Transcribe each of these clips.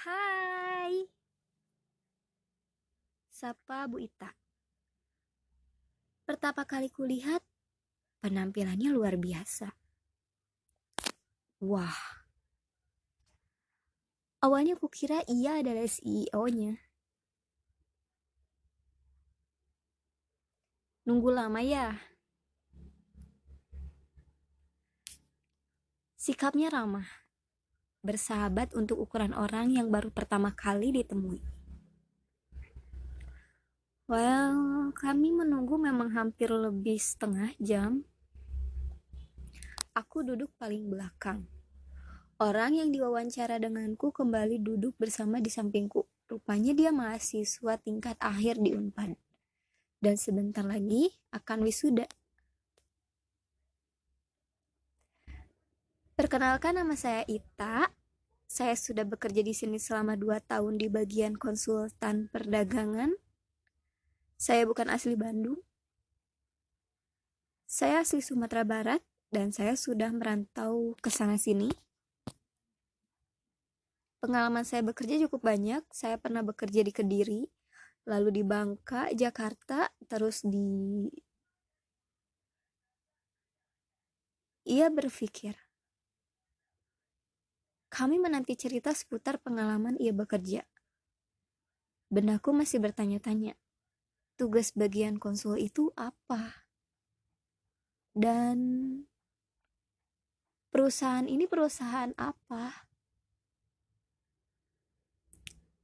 Hai. Sapa Bu Ita. Pertama kali kulihat, penampilannya luar biasa. Wah. Awalnya kukira ia adalah CEO-nya. Nunggu lama ya? Sikapnya ramah, bersahabat untuk ukuran orang yang baru pertama kali ditemui. Well, kami menunggu memang hampir lebih setengah jam. Aku duduk paling belakang. Orang yang diwawancara denganku kembali duduk bersama di sampingku. Rupanya dia mahasiswa tingkat akhir di Unpad. Dan sebentar lagi akan wisuda. Perkenalkan nama saya Ita. Saya sudah bekerja di sini selama 2 tahun di bagian konsultan perdagangan. Saya bukan asli Bandung. Saya asli Sumatera Barat dan saya sudah merantau ke sana sini Pengalaman saya bekerja cukup banyak. Saya pernah bekerja di Kediri, lalu di Bangka, Jakarta, terus di Ia berpikir, kami menanti cerita seputar pengalaman ia bekerja. Benakku masih bertanya-tanya, tugas bagian konsul itu apa? Dan perusahaan ini perusahaan apa?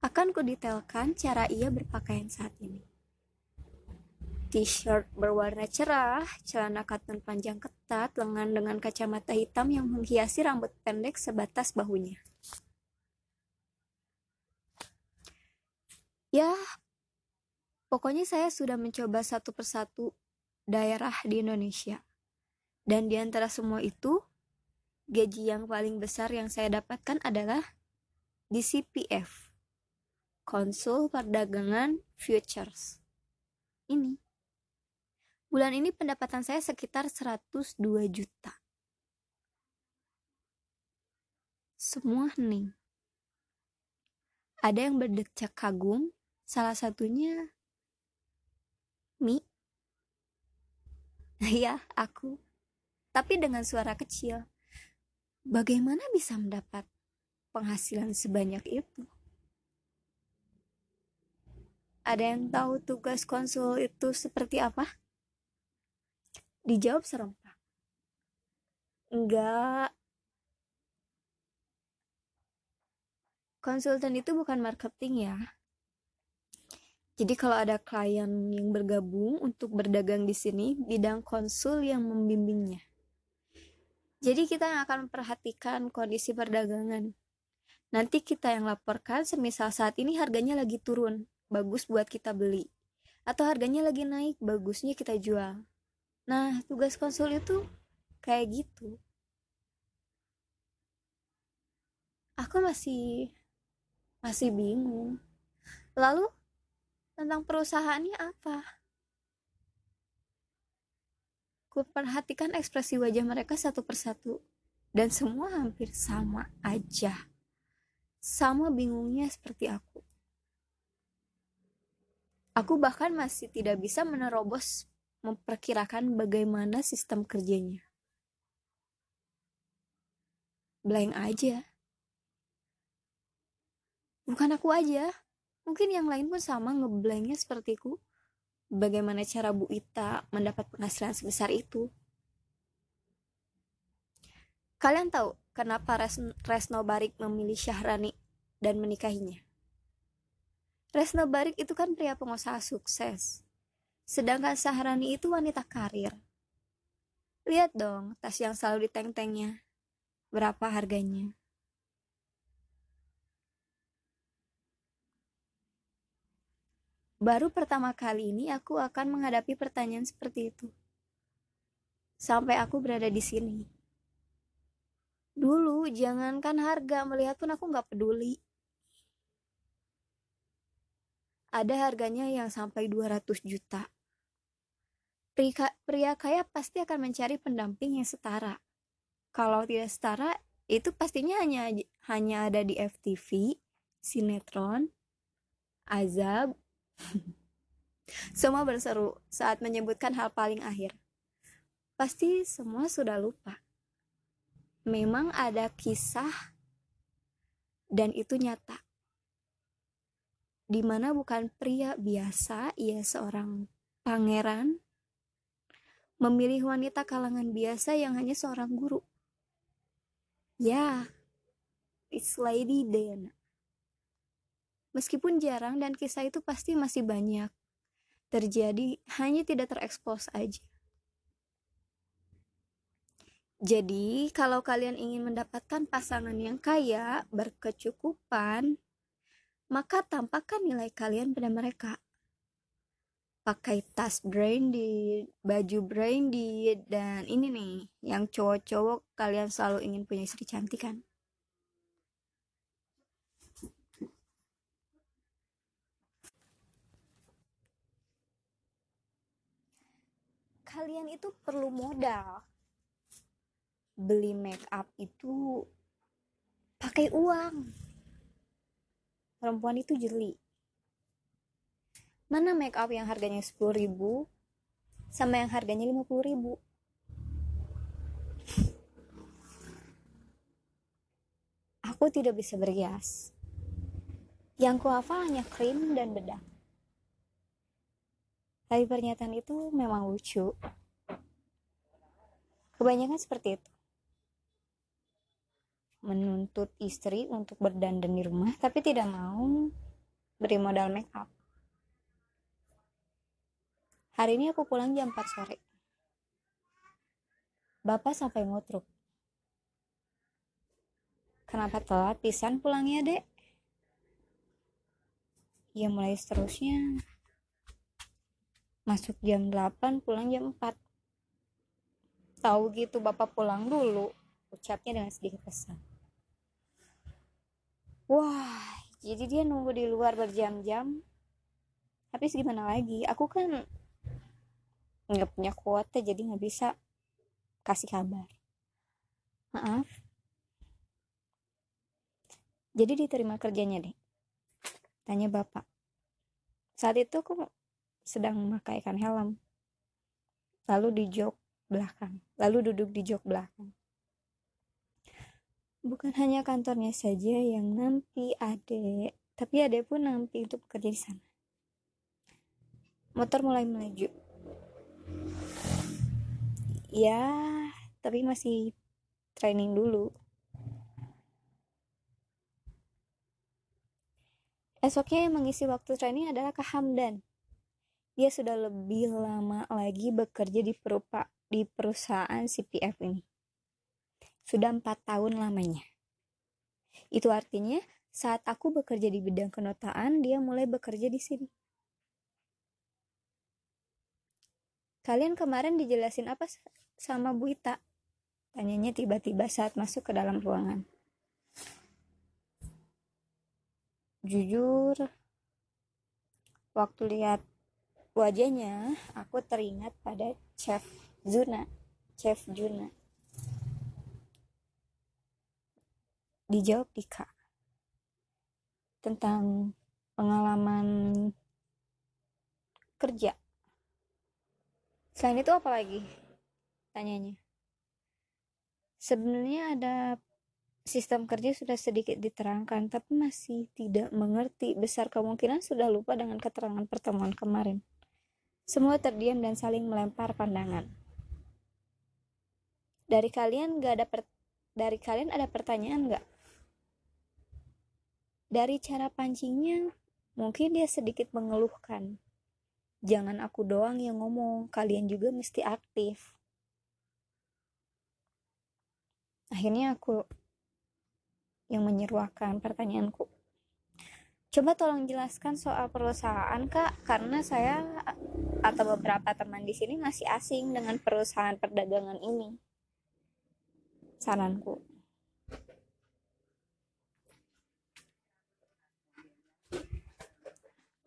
Akan kudetailkan cara ia berpakaian saat ini. T-shirt berwarna cerah, celana katun panjang ketat, lengan dengan kacamata hitam yang menghiasi rambut pendek sebatas bahunya. Ya, pokoknya saya sudah mencoba satu persatu daerah di Indonesia. Dan di antara semua itu, gaji yang paling besar yang saya dapatkan adalah di CPF konsul perdagangan futures. Ini. Bulan ini pendapatan saya sekitar 102 juta. Semua hening. Ada yang berdecak kagum, salah satunya Mi. Iya, aku. Tapi dengan suara kecil. Bagaimana bisa mendapat penghasilan sebanyak itu? Ada yang tahu tugas konsul itu seperti apa? Dijawab serempak. Enggak. Konsultan itu bukan marketing ya. Jadi kalau ada klien yang bergabung untuk berdagang di sini, bidang konsul yang membimbingnya. Jadi kita yang akan memperhatikan kondisi perdagangan. Nanti kita yang laporkan semisal saat ini harganya lagi turun bagus buat kita beli atau harganya lagi naik bagusnya kita jual nah tugas konsul itu kayak gitu. Aku masih masih bingung. Lalu tentang perusahaannya apa? Ku perhatikan ekspresi wajah mereka satu persatu. Dan semua hampir sama aja. Sama bingungnya seperti aku. Aku bahkan masih tidak bisa menerobos memperkirakan bagaimana sistem kerjanya. Blank aja. Bukan aku aja, mungkin yang lain pun sama ngeblanknya sepertiku. Bagaimana cara Bu Ita mendapat penghasilan sebesar itu? Kalian tahu kenapa Resno Barik memilih Syahrani dan menikahinya? Resno Barik itu kan pria pengusaha sukses. Sedangkan Sahrani itu wanita karir. Lihat dong tas yang selalu diteng-tengnya. Berapa harganya? Baru pertama kali ini aku akan menghadapi pertanyaan seperti itu. Sampai aku berada di sini. Dulu, jangankan harga, melihat pun aku nggak peduli ada harganya yang sampai 200 juta. Pria, kaya pasti akan mencari pendamping yang setara. Kalau tidak setara, itu pastinya hanya hanya ada di FTV, sinetron, azab, semua berseru saat menyebutkan hal paling akhir. Pasti semua sudah lupa. Memang ada kisah dan itu nyata. Di mana bukan pria biasa, ia seorang pangeran memilih wanita kalangan biasa yang hanya seorang guru. Ya, it's Lady Diana. Meskipun jarang dan kisah itu pasti masih banyak terjadi, hanya tidak terekspos aja. Jadi, kalau kalian ingin mendapatkan pasangan yang kaya, berkecukupan, maka tampakkan nilai kalian pada mereka. Pakai tas branded, baju branded, dan ini nih, yang cowok-cowok kalian selalu ingin punya istri cantik kan? Kalian itu perlu modal. Beli make up itu pakai uang. Perempuan itu jeli mana make up yang harganya 10 ribu sama yang harganya 50 ribu? Aku tidak bisa berhias. Yang kuhafal hanya krim dan bedak. Tapi pernyataan itu memang lucu. Kebanyakan seperti itu. Menuntut istri untuk berdandan di rumah tapi tidak mau beri modal make up. Hari ini aku pulang jam 4 sore. Bapak sampai ngotruk. Kenapa telat pisan pulangnya, Dek? Ya mulai seterusnya. Masuk jam 8, pulang jam 4. Tahu gitu Bapak pulang dulu, ucapnya dengan sedikit kesal. Wah, jadi dia nunggu di luar berjam-jam. Tapi gimana lagi? Aku kan nggak punya kuota jadi nggak bisa kasih kabar. Maaf. Jadi diterima kerjanya deh. Tanya bapak. Saat itu aku sedang memakaikan helm. Lalu di jok belakang. Lalu duduk di jok belakang. Bukan hanya kantornya saja yang nampi Ade, tapi Ade pun nampi untuk bekerja di sana. Motor mulai melaju. Ya, tapi masih training dulu. Esoknya yang mengisi waktu training adalah Kak Hamdan. Dia sudah lebih lama lagi bekerja di, perupa, di perusahaan CPF ini sudah empat tahun lamanya. Itu artinya saat aku bekerja di bidang kenotaan, dia mulai bekerja di sini. Kalian kemarin dijelasin apa sama Bu Ita? Tanyanya tiba-tiba saat masuk ke dalam ruangan. Jujur, waktu lihat wajahnya, aku teringat pada Chef Zuna. Chef Juna. dijawab Dika tentang pengalaman kerja. Selain itu apa lagi? Tanyanya. Sebenarnya ada sistem kerja sudah sedikit diterangkan, tapi masih tidak mengerti. Besar kemungkinan sudah lupa dengan keterangan pertemuan kemarin. Semua terdiam dan saling melempar pandangan. Dari kalian gak ada per dari kalian ada pertanyaan nggak? Dari cara pancingnya, mungkin dia sedikit mengeluhkan. Jangan aku doang yang ngomong, kalian juga mesti aktif. Akhirnya aku yang menyeruakan pertanyaanku. Coba tolong jelaskan soal perusahaan kak, karena saya atau beberapa teman di sini masih asing dengan perusahaan perdagangan ini. Saranku.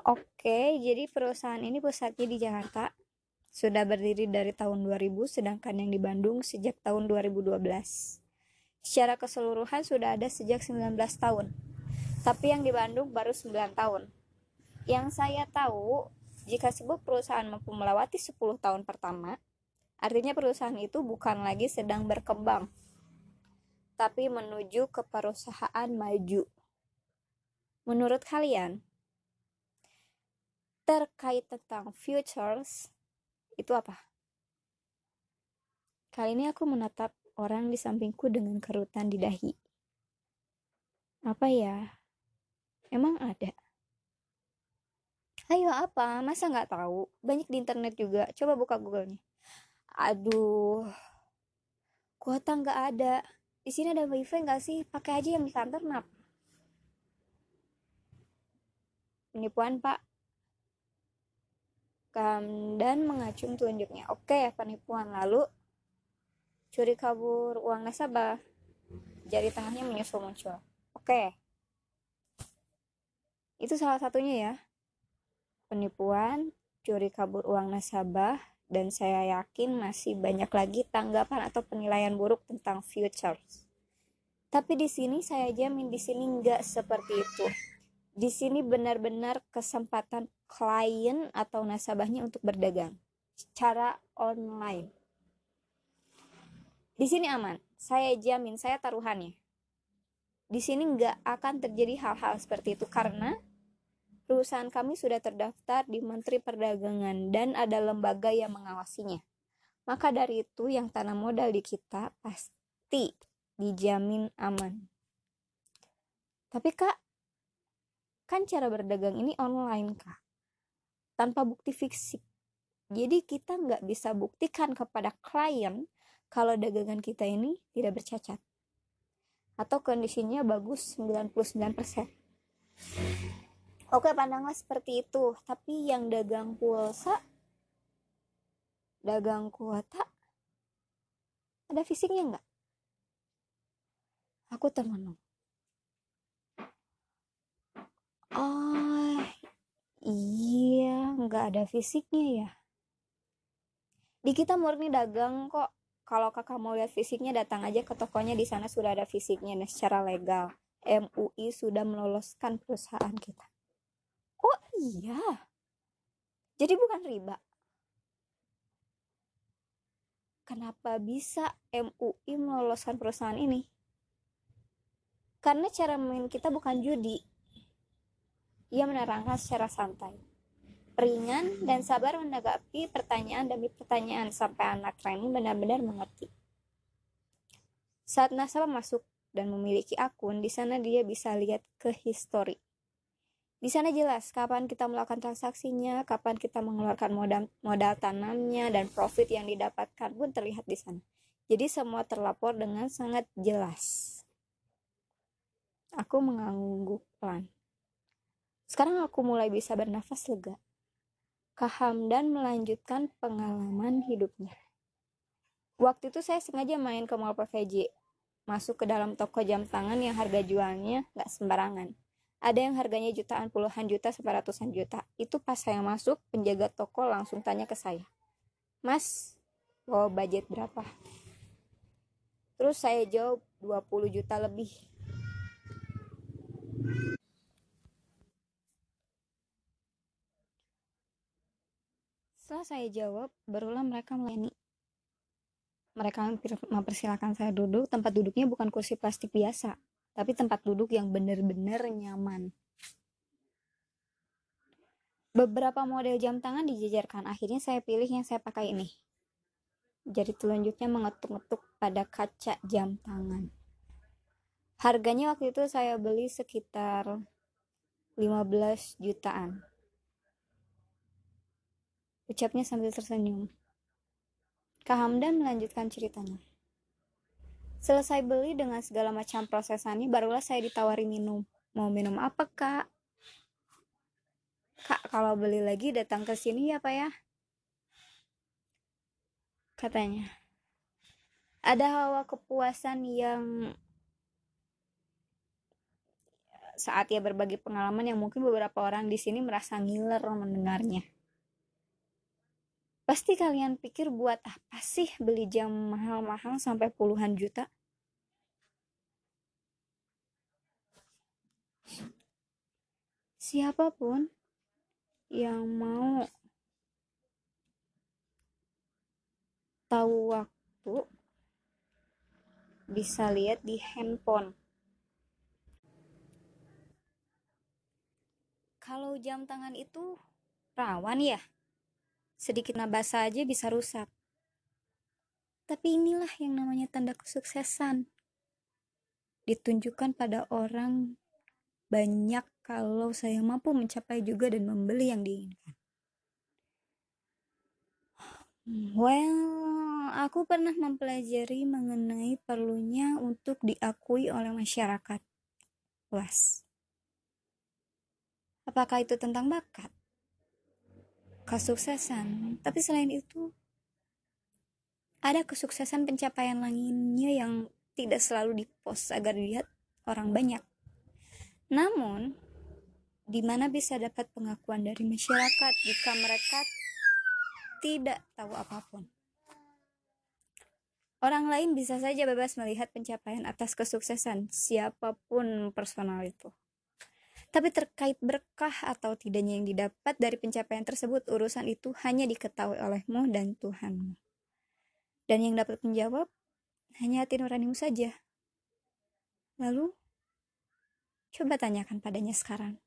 Oke, jadi perusahaan ini pusatnya di Jakarta. Sudah berdiri dari tahun 2000, sedangkan yang di Bandung sejak tahun 2012. Secara keseluruhan sudah ada sejak 19 tahun. Tapi yang di Bandung baru 9 tahun. Yang saya tahu, jika sebuah perusahaan mampu melewati 10 tahun pertama, artinya perusahaan itu bukan lagi sedang berkembang, tapi menuju ke perusahaan maju. Menurut kalian, terkait tentang futures, itu apa? Kali ini aku menatap orang di sampingku dengan kerutan di dahi. Apa ya? Emang ada? Ayo apa? Masa nggak tahu? Banyak di internet juga. Coba buka Google-nya. Aduh, kuota nggak ada. Di sini ada wifi nggak sih? Pakai aja yang di kantor, nap. Penipuan, Pak dan mengacung telunjuknya. Oke, penipuan. Lalu curi kabur uang nasabah. Jari tengahnya menyusul muncul. Oke. Itu salah satunya ya. Penipuan, curi kabur uang nasabah, dan saya yakin masih banyak lagi tanggapan atau penilaian buruk tentang futures. Tapi di sini saya jamin di sini nggak seperti itu. Di sini benar-benar kesempatan klien atau nasabahnya untuk berdagang secara online. Di sini aman, saya jamin, saya taruhannya. Di sini nggak akan terjadi hal-hal seperti itu karena perusahaan kami sudah terdaftar di Menteri Perdagangan dan ada lembaga yang mengawasinya. Maka dari itu yang tanam modal di kita pasti dijamin aman. Tapi kak, kan cara berdagang ini online kak tanpa bukti fisik. Jadi kita nggak bisa buktikan kepada klien kalau dagangan kita ini tidak bercacat. Atau kondisinya bagus 99%. Oke, pandanglah seperti itu. Tapi yang dagang pulsa, dagang kuota, ada fisiknya nggak? Aku termenung. Oh, Iya, nggak ada fisiknya ya. Di kita murni dagang kok. Kalau kakak mau lihat fisiknya, datang aja ke tokonya. Di sana sudah ada fisiknya nah, secara legal. MUI sudah meloloskan perusahaan kita. Oh iya. Jadi bukan riba. Kenapa bisa MUI meloloskan perusahaan ini? Karena cara main kita bukan judi, ia menerangkan secara santai, ringan, dan sabar menanggapi pertanyaan demi pertanyaan sampai anak training benar-benar mengerti. Saat nasabah masuk dan memiliki akun, di sana dia bisa lihat ke history. Di sana jelas kapan kita melakukan transaksinya, kapan kita mengeluarkan modal, modal tanamnya, dan profit yang didapatkan pun terlihat di sana. Jadi semua terlapor dengan sangat jelas. Aku mengangguk pelan. Sekarang aku mulai bisa bernafas lega. Kaham dan melanjutkan pengalaman hidupnya. Waktu itu saya sengaja main ke mall PVJ, masuk ke dalam toko jam tangan yang harga jualnya gak sembarangan. Ada yang harganya jutaan puluhan juta sampai juta. Itu pas saya masuk, penjaga toko langsung tanya ke saya. Mas, mau budget berapa? Terus saya jawab 20 juta lebih. Setelah saya jawab, barulah mereka melayani. Mereka mempersilahkan saya duduk, tempat duduknya bukan kursi plastik biasa, tapi tempat duduk yang benar-benar nyaman. Beberapa model jam tangan dijajarkan, akhirnya saya pilih yang saya pakai ini. Jari telunjuknya mengetuk-ngetuk pada kaca jam tangan. Harganya waktu itu saya beli sekitar 15 jutaan. Ucapnya sambil tersenyum. Kak Hamdan melanjutkan ceritanya. Selesai beli dengan segala macam prosesannya, barulah saya ditawari minum. Mau minum apa, Kak? Kak, kalau beli lagi datang ke sini ya, Pak ya? Katanya. Ada hawa kepuasan yang saat ia berbagi pengalaman yang mungkin beberapa orang di sini merasa ngiler mendengarnya. Pasti kalian pikir buat apa sih beli jam mahal-mahal sampai puluhan juta? siapa pun yang mau tahu waktu bisa lihat di handphone kalau jam tangan itu rawan ya sedikit nabasa aja bisa rusak. Tapi inilah yang namanya tanda kesuksesan. Ditunjukkan pada orang banyak kalau saya mampu mencapai juga dan membeli yang diinginkan. Well aku pernah mempelajari mengenai perlunya untuk diakui oleh masyarakat. Luas Apakah itu tentang bakat? Kesuksesan. Tapi selain itu, ada kesuksesan pencapaian lainnya yang tidak selalu dipost agar dilihat orang banyak. Namun, di mana bisa dapat pengakuan dari masyarakat jika mereka tidak tahu apa pun. Orang lain bisa saja bebas melihat pencapaian atas kesuksesan siapa pun personal itu. Tapi terkait berkah atau tidaknya yang didapat dari pencapaian tersebut, urusan itu hanya diketahui olehmu dan Tuhanmu. Dan yang dapat menjawab hanya hati nuranimu saja. Lalu, coba tanyakan padanya sekarang.